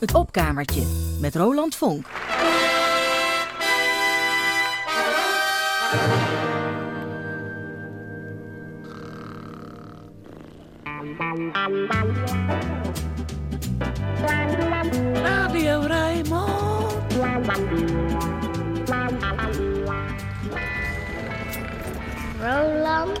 Het opkamertje met Roland Vonk. Radio Rijnmond. Roland.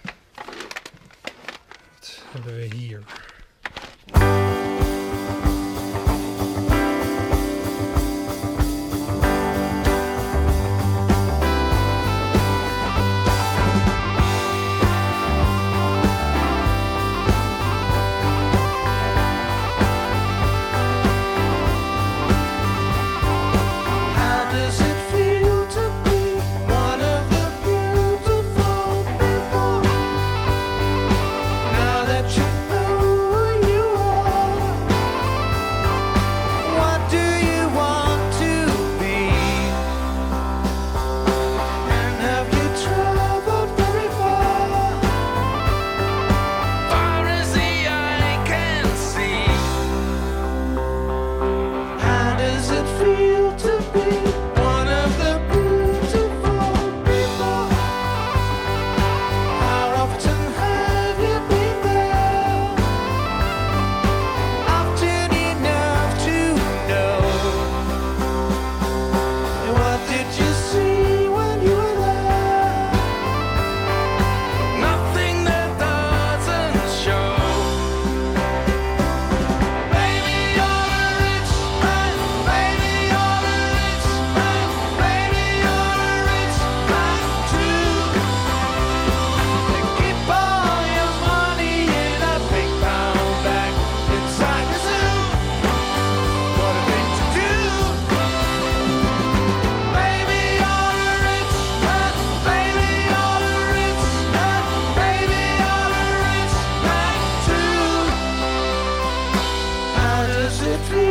Hebben we hier? Does it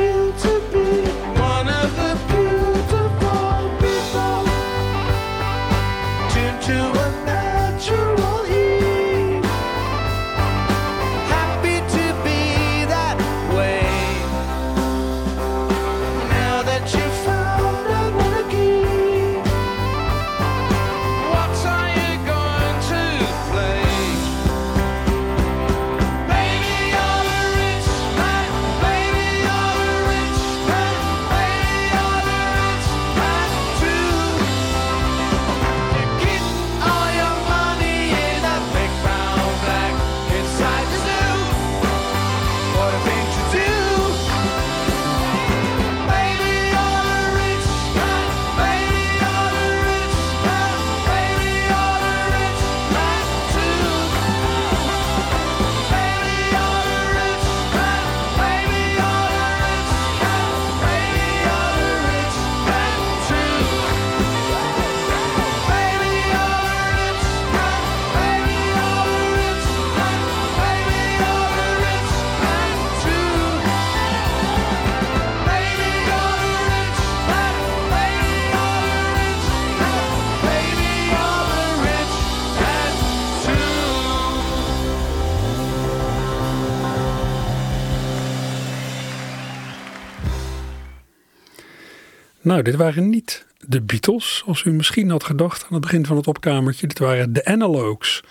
Nou, dit waren niet de Beatles, zoals u misschien had gedacht aan het begin van het opkamertje. Dit waren de Analogues.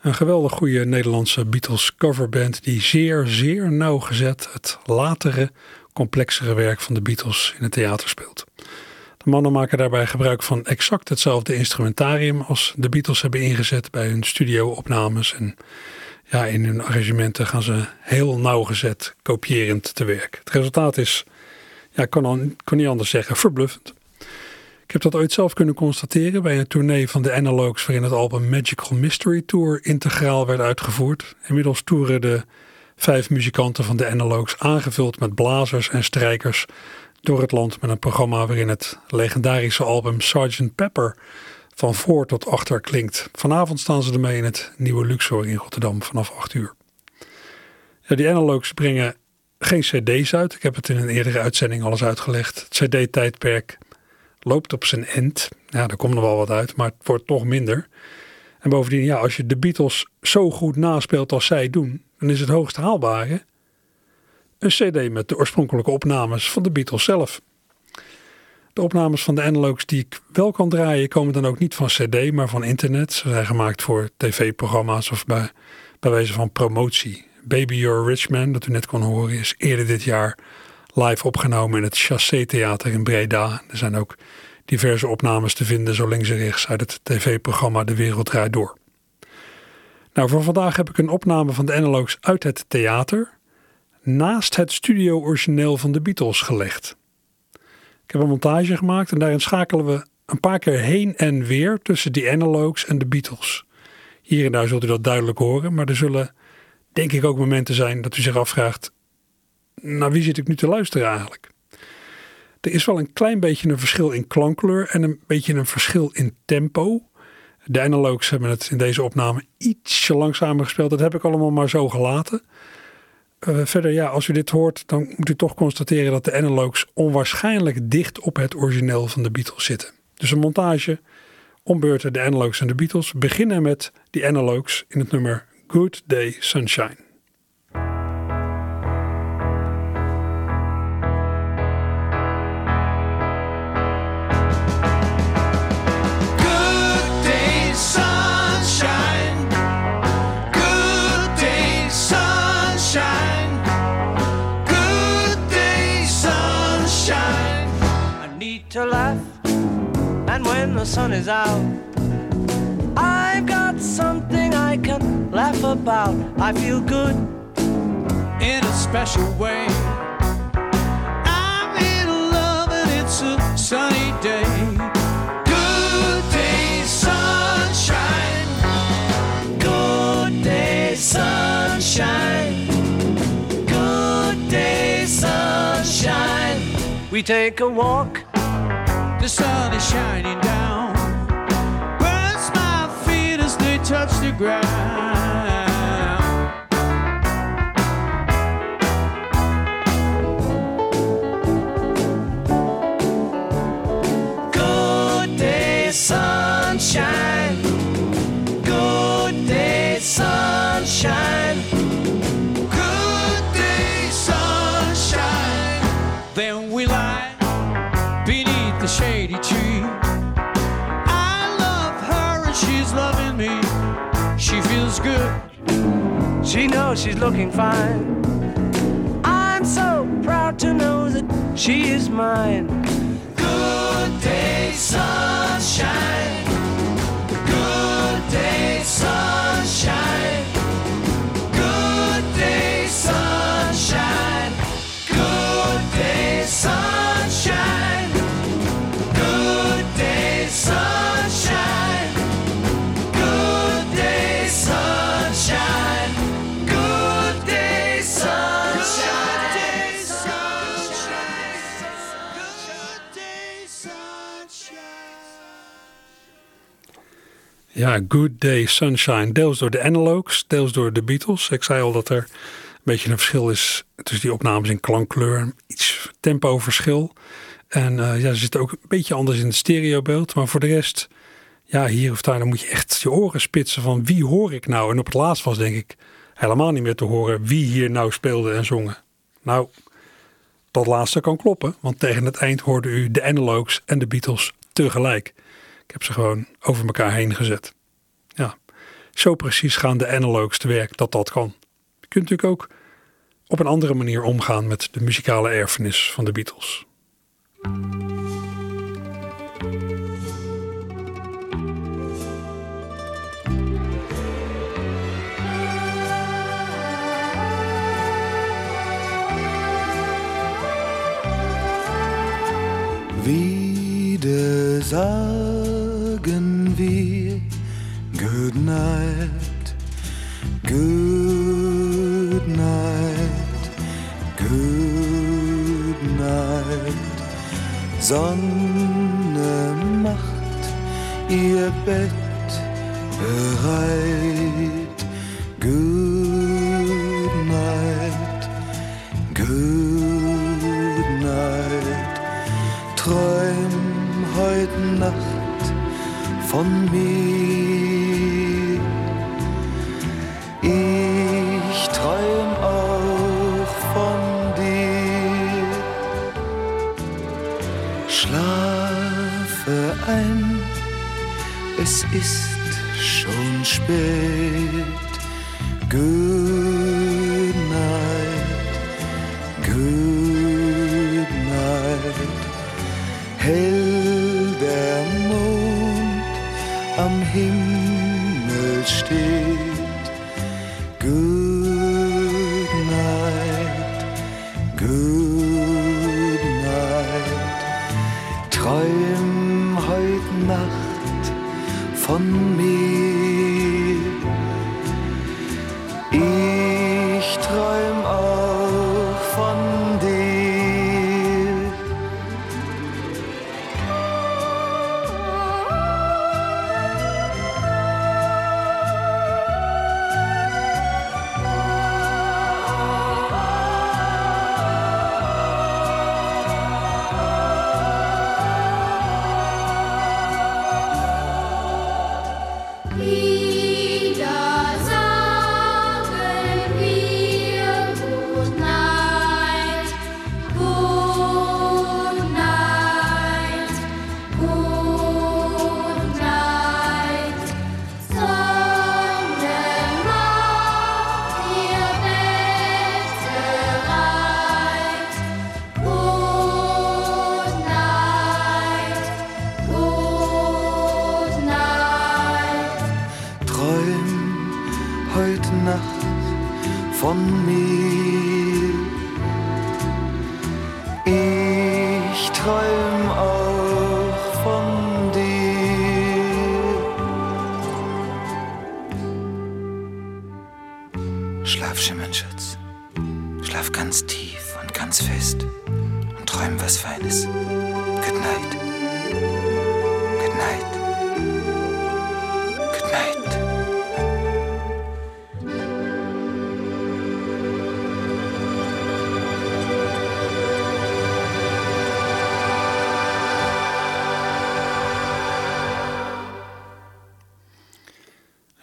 Een geweldig goede Nederlandse Beatles coverband die zeer, zeer nauwgezet het latere, complexere werk van de Beatles in het theater speelt. De mannen maken daarbij gebruik van exact hetzelfde instrumentarium als de Beatles hebben ingezet bij hun studio-opnames. En ja, in hun arrangementen gaan ze heel nauwgezet kopierend te werk. Het resultaat is, ja, ik kan, kan niet anders zeggen, verbluffend. Ik heb dat ooit zelf kunnen constateren bij een tournee van de Analogues waarin het album Magical Mystery Tour integraal werd uitgevoerd. Inmiddels toeren de vijf muzikanten van de Analogues aangevuld met blazers en strijkers door het land met een programma waarin het legendarische album Sgt. Pepper van voor tot achter klinkt. Vanavond staan ze ermee in het nieuwe Luxor in Rotterdam vanaf 8 uur. Ja, die Analogues brengen geen cd's uit. Ik heb het in een eerdere uitzending alles uitgelegd. Het cd-tijdperk loopt op zijn end. Ja, daar komt nog wel wat uit, maar het wordt toch minder. En bovendien, ja, als je de Beatles zo goed naspeelt als zij doen, dan is het hoogst haalbare een cd met de oorspronkelijke opnames van de Beatles zelf. De opnames van de analogs die ik wel kan draaien komen dan ook niet van cd, maar van internet. Ze zijn gemaakt voor tv-programma's of bij, bij wijze van promotie. Baby You're a Rich Man, dat u net kon horen, is eerder dit jaar live opgenomen in het Chassé Theater in Breda. Er zijn ook diverse opnames te vinden, zo links en rechts, uit het tv-programma De Wereld Draait Door. Nou, voor vandaag heb ik een opname van de analogs uit het theater naast het studio-origineel van de Beatles gelegd. Ik heb een montage gemaakt en daarin schakelen we een paar keer heen en weer tussen die analogs en de Beatles. Hier en daar zult u dat duidelijk horen, maar er zullen denk ik ook momenten zijn dat u zich afvraagt: naar wie zit ik nu te luisteren eigenlijk? Er is wel een klein beetje een verschil in klankkleur en een beetje een verschil in tempo. De analogs hebben het in deze opname ietsje langzamer gespeeld. Dat heb ik allemaal maar zo gelaten. Uh, verder, ja, als u dit hoort, dan moet u toch constateren dat de analogs onwaarschijnlijk dicht op het origineel van de Beatles zitten. Dus een montage om beurten de analogs en de Beatles. Beginnen met die analogs in het nummer Good Day Sunshine. the sun is out I can laugh about. I feel good. In a special way. I'm in love and it's a sunny day. Good day, sunshine. Good day, sunshine. Good day, sunshine. We take a walk, The sun is shining down. Touch the ground. She knows she's looking fine. I'm so proud to know that she is mine. Good day, sunshine. Ja, Good Day Sunshine. Deels door de analogs, deels door de Beatles. Ik zei al dat er een beetje een verschil is tussen die opnames in klankkleur. Iets tempoverschil. En eh, ja, ze zitten ook een beetje anders in het stereobeeld. Maar voor de rest, ja, hier of daar, dan moet je echt je oren spitsen van wie hoor ik nou? En op het laatst was denk ik helemaal niet meer te horen wie hier nou speelde en zongen. Nou, dat laatste kan kloppen, want tegen het eind hoorde u de analogs en de Beatles tegelijk. Ik heb ze gewoon over elkaar heen gezet. Ja, zo precies gaan de analogs te werk dat dat kan. Je kunt natuurlijk ook op een andere manier omgaan met de muzikale erfenis van de Beatles. Wie de sagen wir Good night, good night, good night. Sonne macht ihr Bett bereit.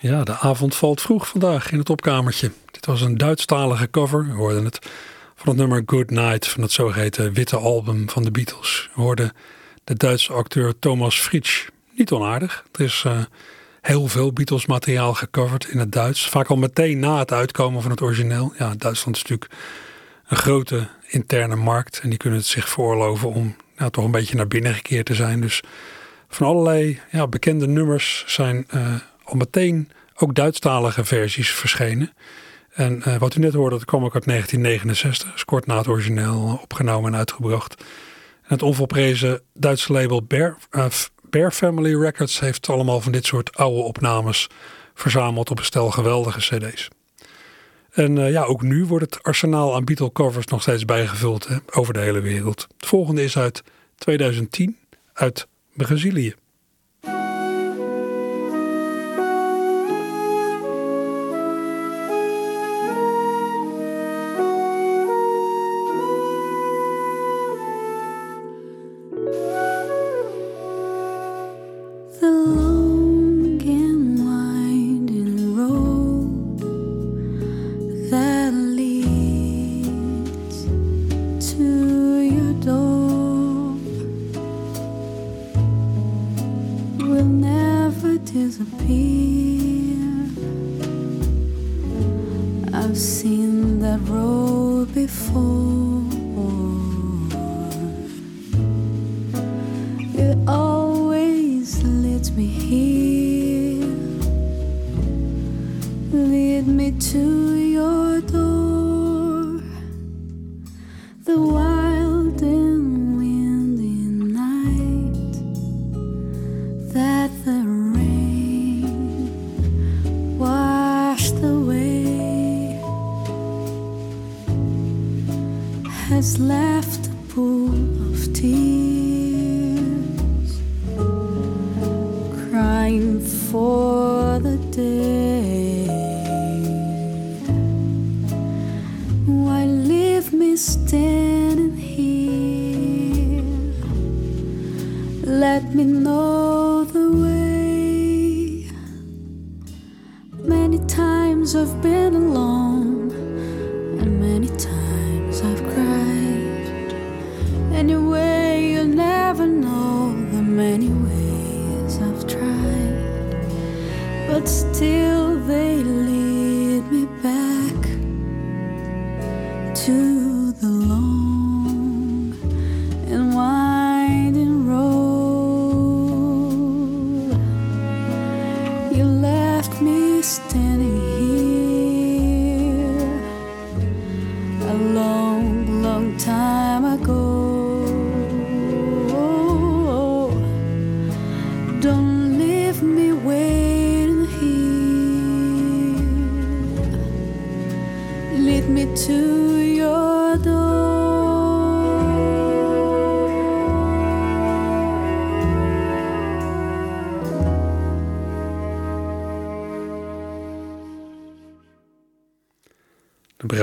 Ja, de avond valt vroeg vandaag in het opkamertje. Dit was een Duitsstalige cover, we hoorden het, van het nummer Good Night van het zogeheten witte album van de Beatles. We hoorden de Duitse acteur Thomas Fritsch. Niet onaardig. Er is eh, heel veel Beatles materiaal gecoverd in het Duits. Vaak al meteen na het uitkomen van het origineel. Ja, Duitsland is natuurlijk een grote interne markt. En die kunnen het zich veroorloven om nou, toch een beetje naar binnen gekeerd te zijn. Dus van allerlei ja, bekende nummers zijn eh, al meteen ook Duitsstalige versies verschenen. En eh, wat u net hoorde, dat kwam ook uit 1969. Is kort na het origineel opgenomen en uitgebracht. En het onvolprezen Duitse label Bear, eh, Bear Family Records heeft allemaal van dit soort oude opnames verzameld op een stel geweldige cd's. En eh, ja, ook nu wordt het arsenaal aan Beatle covers nog steeds bijgevuld hè, over de hele wereld. Het volgende is uit 2010 uit Brazilië. get along.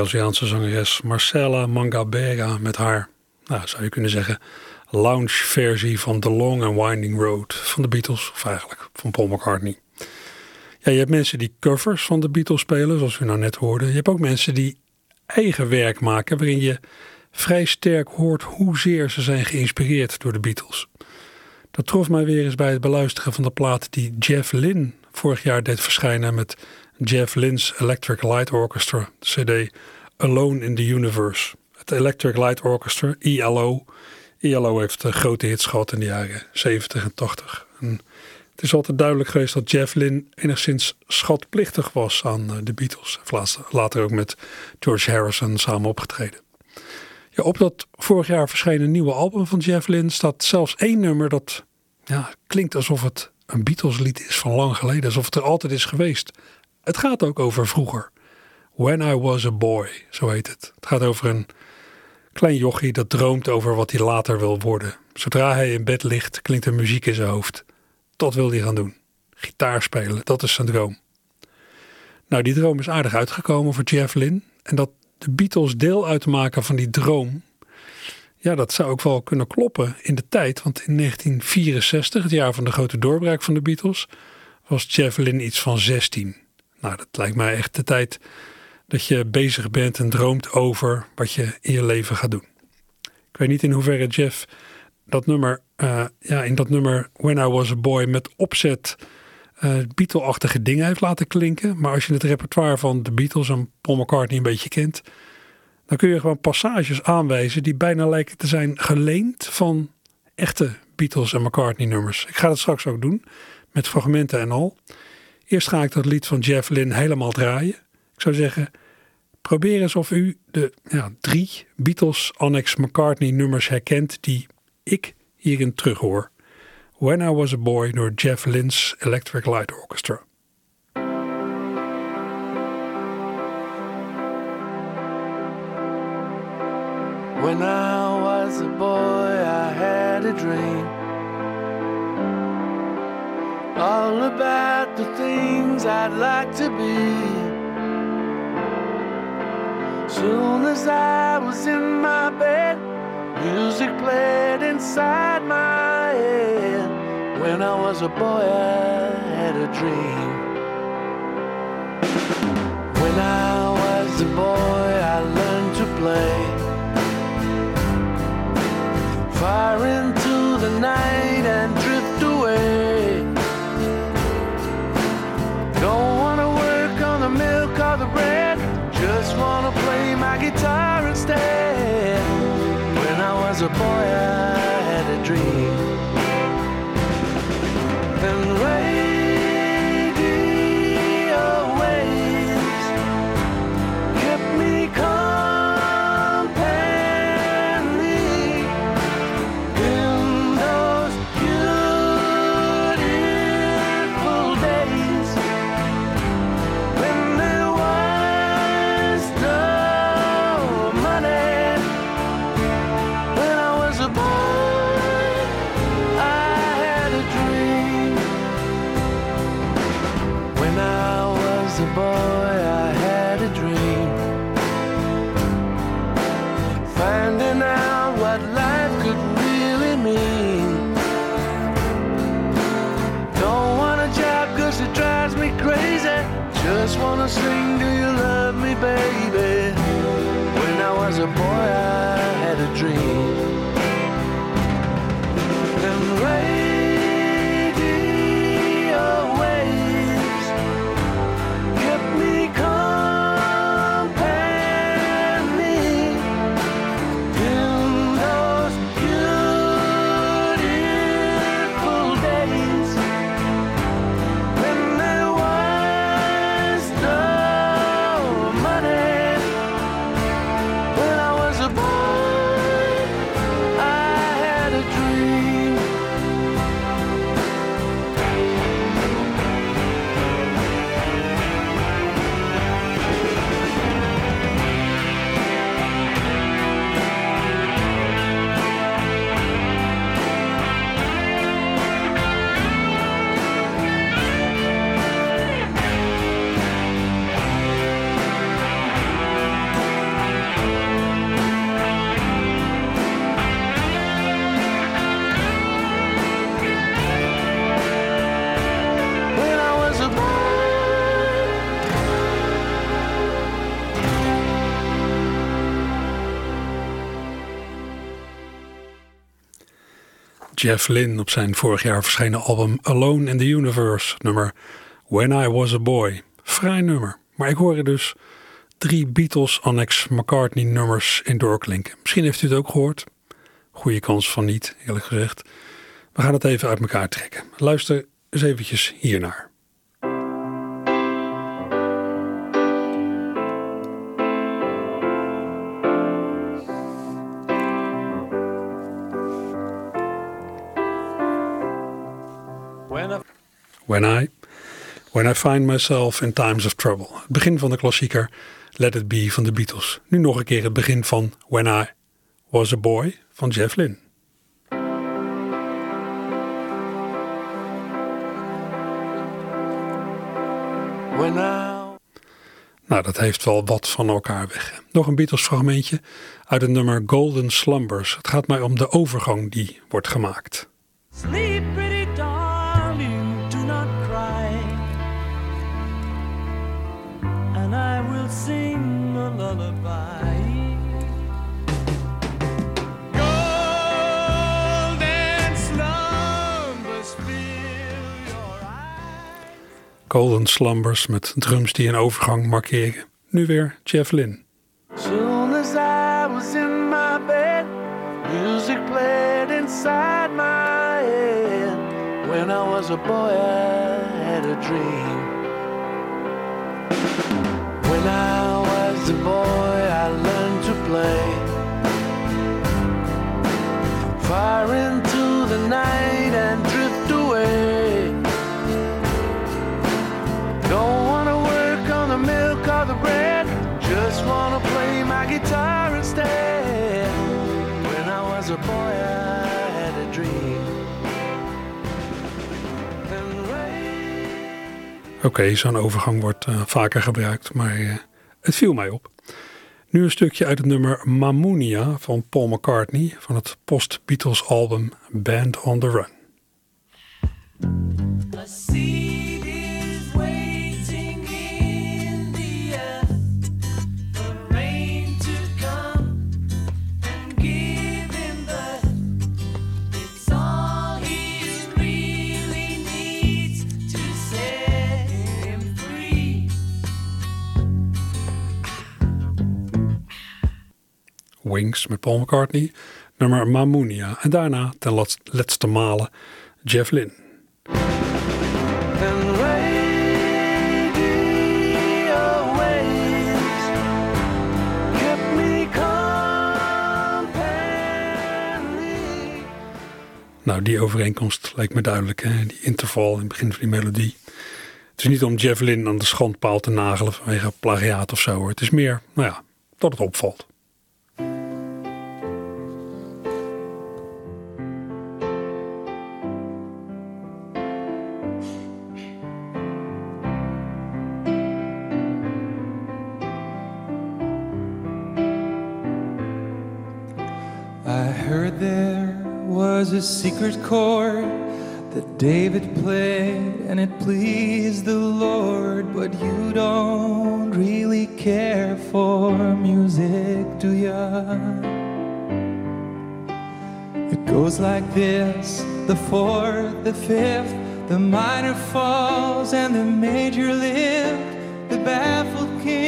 Braziliaanse zangeres Marcela Mangabera met haar, nou, zou je kunnen zeggen, lounge versie van The Long and Winding Road van de Beatles, of eigenlijk van Paul McCartney. Ja, je hebt mensen die covers van de Beatles spelen, zoals we nou net hoorden. Je hebt ook mensen die eigen werk maken, waarin je vrij sterk hoort hoezeer ze zijn geïnspireerd door de Beatles. Dat trof mij weer eens bij het beluisteren van de plaat die Jeff Lynne vorig jaar deed verschijnen met Jeff Lynne's Electric Light Orchestra, CD Alone in the Universe. Het Electric Light Orchestra, ELO. ELO heeft grote hits gehad in de jaren 70 en 80. En het is altijd duidelijk geweest dat Jeff Lynne enigszins schatplichtig was aan eh, de Beatles. Heeft Later ook met George Harrison samen opgetreden. Ja, op dat vorig jaar verschenen nieuwe album van Jeff Lynne staat zelfs één nummer dat ja, klinkt alsof het een Beatles lied is van lang geleden. Alsof het er altijd is geweest. Het gaat ook over vroeger. When I Was a Boy, zo heet het. Het gaat over een klein jochie dat droomt over wat hij later wil worden. Zodra hij in bed ligt, klinkt er muziek in zijn hoofd. Dat wil hij gaan doen. Gitaar spelen, dat is zijn droom. Nou, die droom is aardig uitgekomen voor Jeff Lynne. En dat de Beatles deel uitmaken van die droom, ja, dat zou ook wel kunnen kloppen in de tijd. Want in 1964, het jaar van de grote doorbraak van de Beatles, was Jeff Lynne iets van 16. Nou, dat lijkt mij echt de tijd dat je bezig bent en droomt over wat je in je leven gaat doen. Ik weet niet in hoeverre Jeff dat nummer, eh, ja, in dat nummer When I Was a Boy met opzet eh Beatle-achtige dingen heeft laten klinken. Maar als je het repertoire van de Beatles en Paul McCartney een beetje kent, dan kun je gewoon passages aanwijzen die bijna lijken te zijn geleend van echte Beatles en McCartney nummers. Ik ga dat straks ook doen, met fragmenten en al. Eerst ga ik dat lied van Jeff Lynne helemaal draaien. Ik zou zeggen, probeer eens of u de ja, drie Beatles Annex McCartney nummers herkent die ik hierin terughoor. When I Was a Boy door Jeff Lynne's Electric Light Orchestra. When I was a boy, I had a dream. All about the things I'd like to be. Soon as I was in my bed, music played inside my head. When I was a boy, I had a dream. When I was a boy, I learned to play. Far into the night and Jeff Lynne op zijn vorig jaar verschenen album Alone in the Universe, nummer When I Was a Boy. Vrij nummer, maar ik hoor er dus drie Beatles Annex McCartney nummers in doorklinken. Misschien heeft u het ook gehoord. Goede kans van niet, eerlijk gezegd. We gaan het even uit elkaar trekken. Luister eens eventjes hiernaar. When I, when I Find Myself in Times of Trouble. Het begin van de klassieker Let It Be van de Beatles. Nu nog een keer het begin van When I Was a Boy van Jeff Lynne. when I Nou, dat heeft wel wat van elkaar weg. Nog een Beatles fragmentje uit het nummer Golden Slumbers. Het gaat mij om de overgang die wordt gemaakt. Sleep, Golden Slumbers met drums die een overgang markeren. Nu weer Jeff Lynne. Soon as I was in my bed, music played inside my head. When I was a boy, I had a dream. When I was a boy, Oké, zo'n overgang wordt eh, vaker gebruikt, maar eh, het viel mij op. Nu een stukje uit het nummer Mammonia van Paul McCartney van het post-Beatles album Band on the Run. Wings met Paul McCartney, nummer Mammonia en daarna ten laatste malen Jeff Lynne. Nou, die overeenkomst lijkt me duidelijk, hè? die interval in het begin van die melodie. Het is niet om Jeff Lynne aan de schandpaal te nagelen vanwege plagiaat of zo hoor. Het is meer, nou ja, dat het opvalt. Secret chord that David played and it pleased the Lord. But you don't really care for music, do ya? It goes like this the fourth, the fifth, the minor falls, and the major lift. The baffled king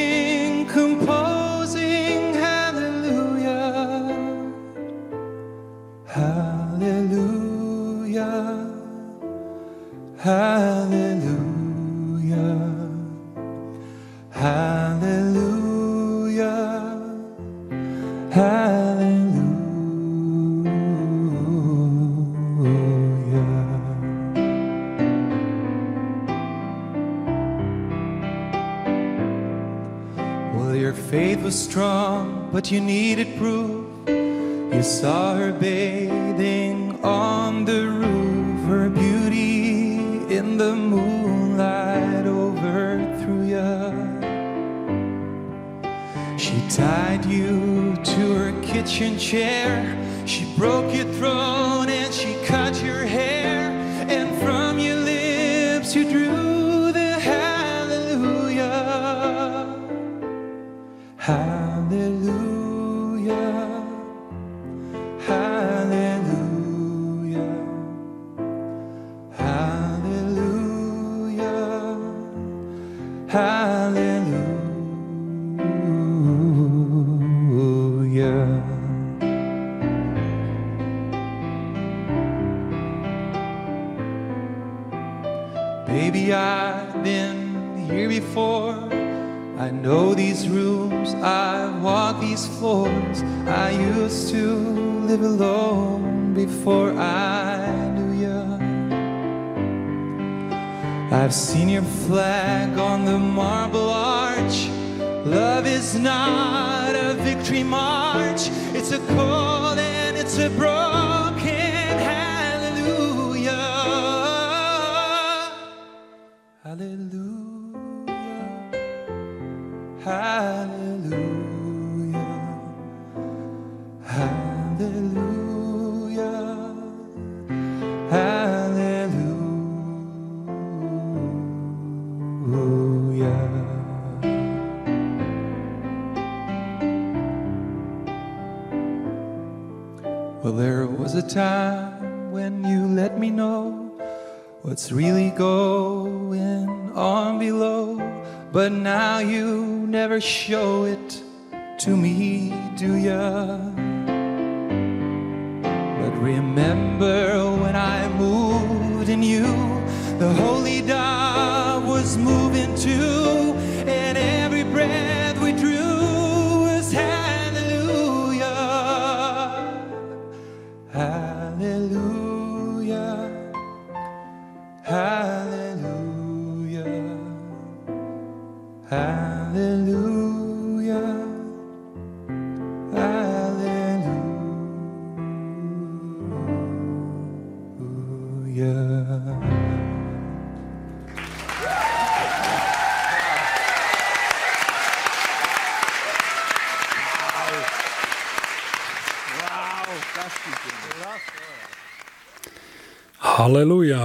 Hallelujah. Hallelujah. Hallelujah. Well, your faith was strong, but you needed proof. You saw her bathing on the tied you to her kitchen chair. She broke your throne But now you never show it to me, do ya? But remember when I moved in you, the holy dove was moving too, and every breath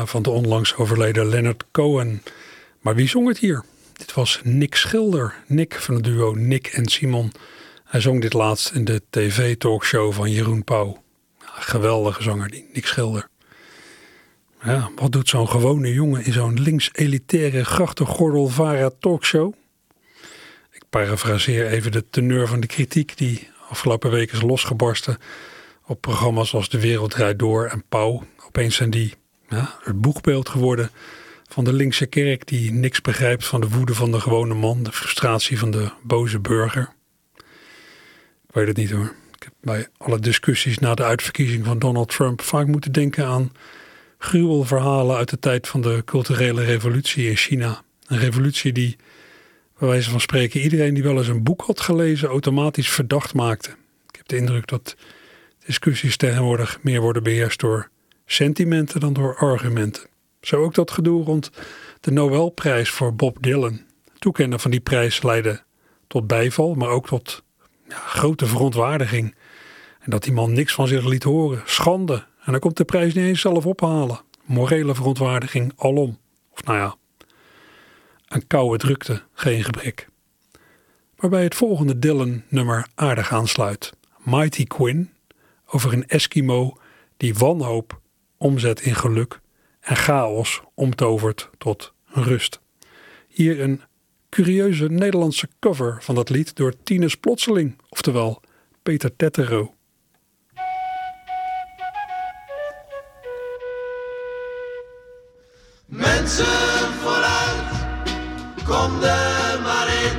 van de onlangs overleden Leonard Cohen. Maar wie zong het hier? Dit was Nick Schilder. Nick van het duo Nick en Simon. Hij zong dit laatst in de tv-talkshow van Jeroen Pauw. Geweldige zanger, die Nick Schilder. Wat doet zo'n gewone jongen in zo'n links-elitaire grachtengordelvara talkshow? Ik parafraseer even de teneur van de kritiek die afgelopen week is losgebarsten op programma's als De Wereld Draait Door en Pauw. Opeens zijn die ja, het boegbeeld geworden van de linkse kerk die niks begrijpt van de woede van de gewone man, de frustratie van de boze burger. Ik weet het niet hoor. Ik heb bij alle discussies na de uitverkiezing van Donald Trump vaak moeten denken aan gruwelverhalen uit de tijd van de culturele revolutie in China. Een revolutie die, bij wijze van spreken, iedereen die wel eens een boek had gelezen automatisch verdacht maakte. Ik heb de indruk dat discussies tegenwoordig meer worden beheerst door sentimenten dan door argumenten. Zo ook dat gedoe rond de Nobelprijs voor Bob Dylan. Toekennen van die prijs leidde tot bijval, maar ook tot ja, grote verontwaardiging. En dat die man niks van zich liet horen. Schande, En dan komt de prijs niet eens zelf ophalen. Morele verontwaardiging alom. Of nou ja, een koude drukte, geen gebrek. Waarbij het volgende Dylan-nummer aardig aansluit. Mighty Quinn over een Eskimo die wanhoop omzet in geluk en chaos omtovert tot rust. Hier een curieuze Nederlandse cover van dat lied door Tinus Plotseling, oftewel Peter Tettero. Mensen vooruit, kom er maar in.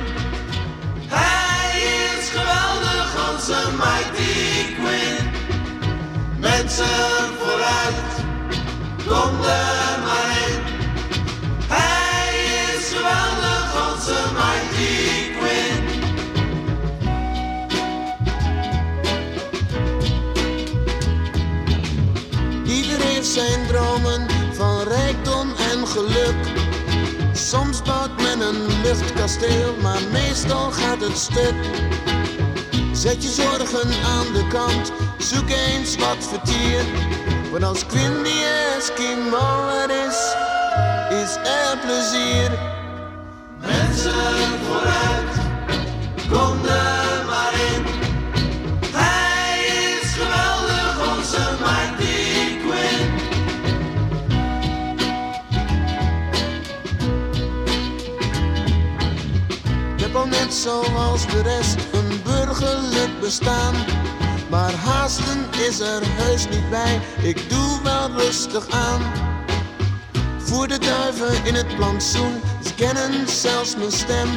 Hij is geweldig, onze Mighty Quinn. Mensen kom. Hij is geweldig, onze Mighty Quinn. Ieder heeft zijn dromen van rijkdom en geluk. Soms bouwt men een luchtkasteel, maar meestal gaat het stuk. Zet je zorgen aan de kant, zoek eens wat vertier. Want als Quinn die Eskimo er is, is er plezier. Mensen vooruit, kom er maar in. Hij is geweldig, onze Mighty Quinn. Ik heb al net zoals de rest een burgerlijk bestaan. Maar haasten is er heus niet bij, ik doe wel rustig aan. Voer de duiven in het plantsoen, ze kennen zelfs mijn stem.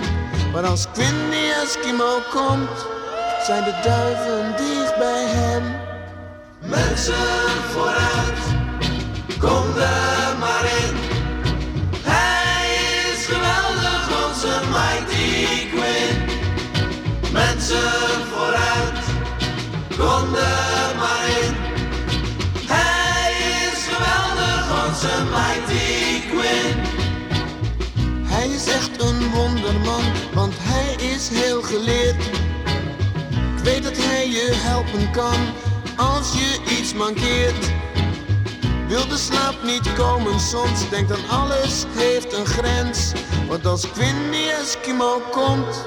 Maar als Quinny Eskimo komt, zijn de duiven dicht bij hem. Mensen vooruit, kom er maar in. Hij is geweldig, onze Mighty Quinn. Mensen Een wonderman, want hij is heel geleerd. Ik weet dat hij je helpen kan als je iets mankeert. Wil de slaap niet komen soms, denk dan alles heeft een grens. Want als Quinny Eskimo komt,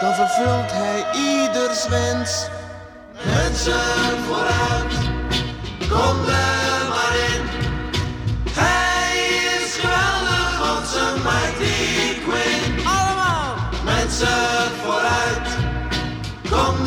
dan vervult hij ieders wens. Mensen vooruit, kom er Mighty Quinn. Allemaal! Mensen vooruit, kom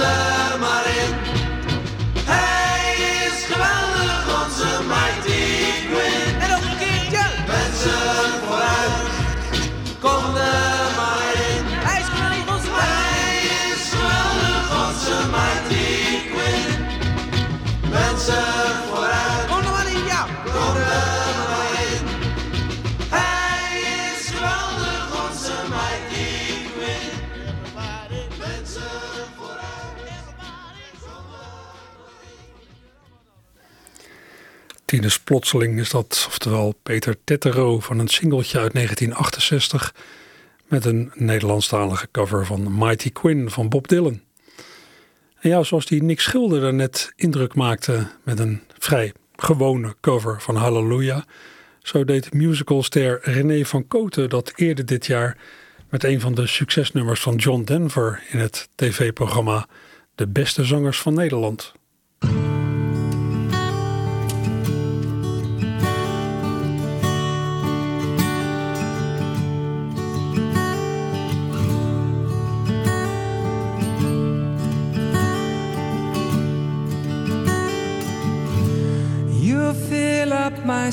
Tinus Plotseling is dat, oftewel Peter Tettero van een singeltje uit 1968 met een Nederlandstalige cover van Mighty Quinn van Bob Dylan. En ja, zoals die Nick Schilder daarnet indruk maakte met een vrij gewone cover van Hallelujah, zo deed musicalster René van Koten dat eerder dit jaar met een van de succesnummers van John Denver in het tv-programma De Beste Zangers van Nederland.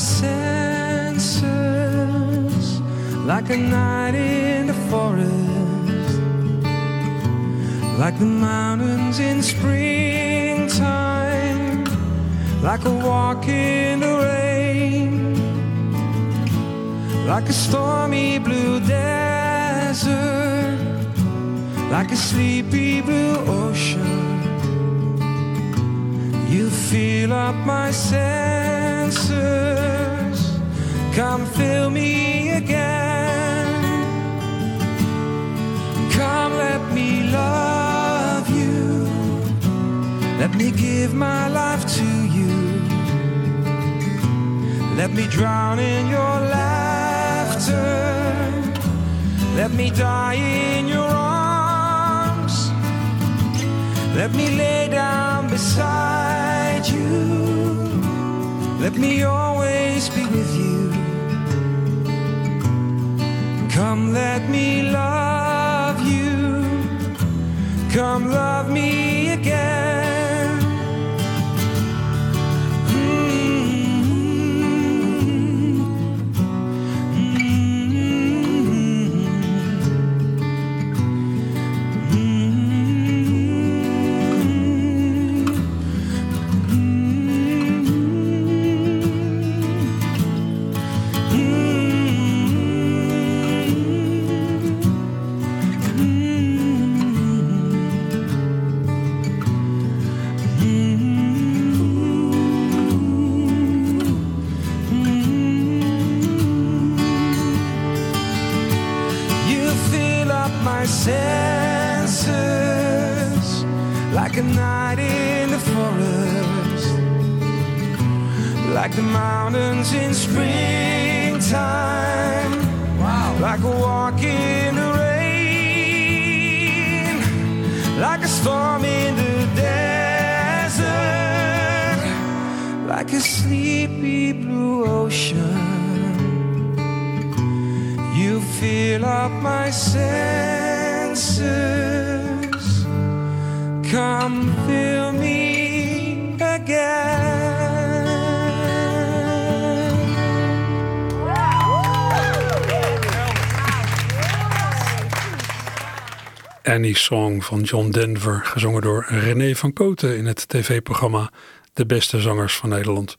Senses like a night in the forest, like the mountains in springtime, like a walk in the rain, like a stormy blue desert, like a sleepy blue ocean. You fill up my senses. Come fill me again. Come, let me love you. Let me give my life to you. Let me drown in your laughter. Let me die in your arms. Let me lay down beside you. Let me always be with you. Come, let me love you. Come, love me again. Like the mountains in springtime, like a walk in the rain, like a storm in the desert, like a sleepy blue ocean. You fill up my senses. Come fill me again. Annie Song van John Denver, gezongen door René van Koten in het tv-programma De Beste Zangers van Nederland.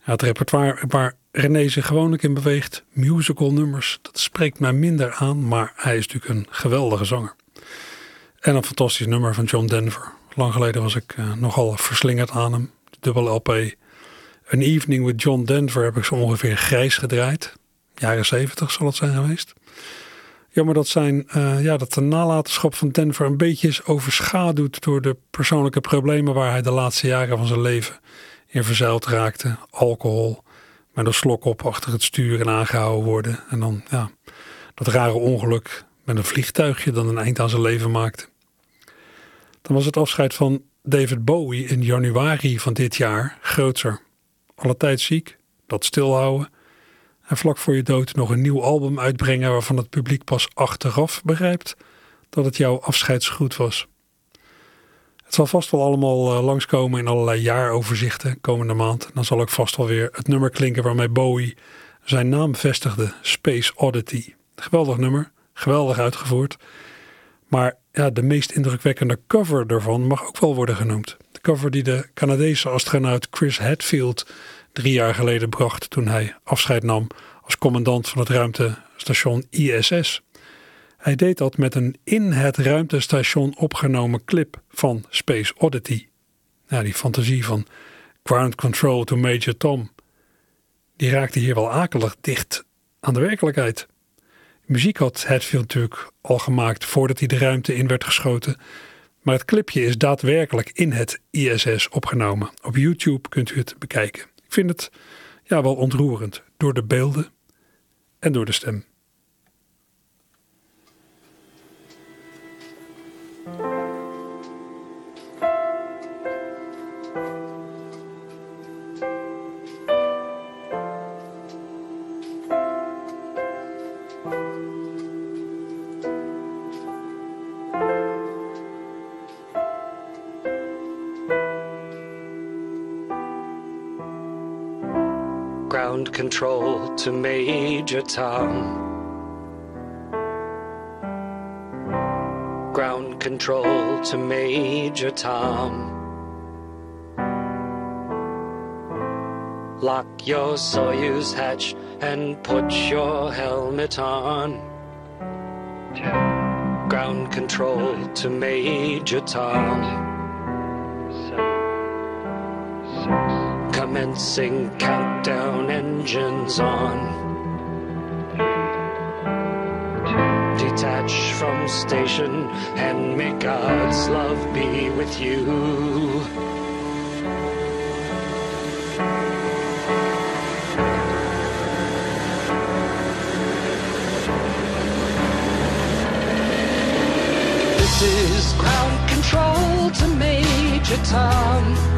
Het repertoire waar René zich gewoonlijk in beweegt, musical nummers, dat spreekt mij minder aan, maar hij is natuurlijk een geweldige zanger. En een fantastisch nummer van John Denver. Lang geleden was ik eh, nogal verslingerd aan hem. Dubbel LP. An Evening with John Denver heb ik zo ongeveer grijs gedraaid. Jaren 70 zal het zijn geweest. Jammer dat, zijn, eh, ja, dat de nalatenschap van Denver een beetje is overschaduwd door de persoonlijke problemen waar hij de laatste jaren van zijn leven in verzeild raakte. Alcohol, met een slok op achter het stuur en aangehouden worden. En dan ja, dat rare ongeluk met een vliegtuigje dat een eind aan zijn leven maakte. Dan was het afscheid van David Bowie in januari van dit jaar grootser. Alle tijd ziek, dat stilhouden en vlak voor je dood nog een nieuw album uitbrengen waarvan het publiek pas achteraf begrijpt dat het jouw afscheidsgroet was. Het zal vast wel allemaal eh, langskomen in allerlei jaaroverzichten komende maand. Dan zal ook vast wel weer het nummer klinken waarmee Bowie zijn naam vestigde, Space Oddity. Geweldig nummer, geweldig uitgevoerd. Maar ja, de meest indrukwekkende cover daarvan mag ook wel worden genoemd. De cover die de Canadese astronaut Chris Hadfield drie jaar geleden bracht toen hij afscheid nam als commandant van het ruimtestation ISS. Hij deed dat met een in het ruimtestation opgenomen clip van Space Oddity. Nou, die fantasie van ground control to Major Tom, die raakte hier wel akelig dicht aan de werkelijkheid. Muziek had Hadfield natuurlijk al gemaakt voordat hij de ruimte in werd geschoten. Maar het clipje is daadwerkelijk in het ISS opgenomen. Op YouTube kunt u het bekijken. Ik vind het ja, wel ontroerend door de beelden en door de stem. Ground control to Major Tom. Ground control to Major Tom. Lock your Soyuz hatch and put your helmet on. Ground control to Major Tom. commencing countdown engines on. Detach from station and may God's love be with you. This is ground control to Major Tom.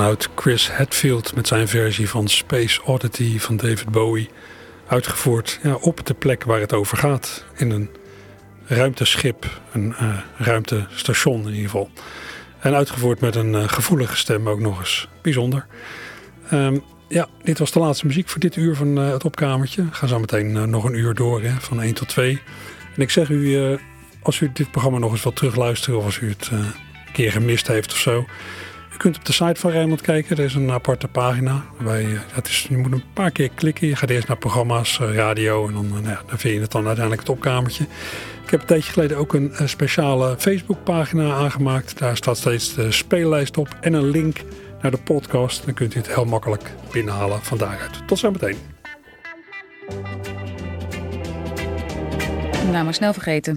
Astronaut Chris Hadfield met zijn versie van Space Oddity van David Bowie. Uitgevoerd ja, op de plek waar het over gaat. In een ruimteschip, een eh, ruimtestation in ieder geval. En uitgevoerd met een eh, gevoelige stem ook nog eens. Bijzonder. Ehm, ja, dit was de laatste muziek voor dit uur van eh, het opkamertje. Gaan zo meteen nog een uur door, hè, van 1 tot 2. En ik zeg u, als u dit programma nog eens wilt terugluisteren... of als u het een keer gemist heeft of zo... Kunt op de site van Rijnmond kijken. Er is een aparte pagina. Eh, het is, je moet een paar keer klikken. Je gaat eerst naar programma's, eh, radio... en dan, eh, nou ja, dan vind je het dan uiteindelijk het opkamertje. Ik heb een tijdje geleden ook een eh, speciale Facebookpagina aangemaakt. Daar staat steeds de speellijst op en een link naar de podcast. Dan kunt u het heel makkelijk binnenhalen van daaruit. Tot zometeen. Nou, maar snel vergeten.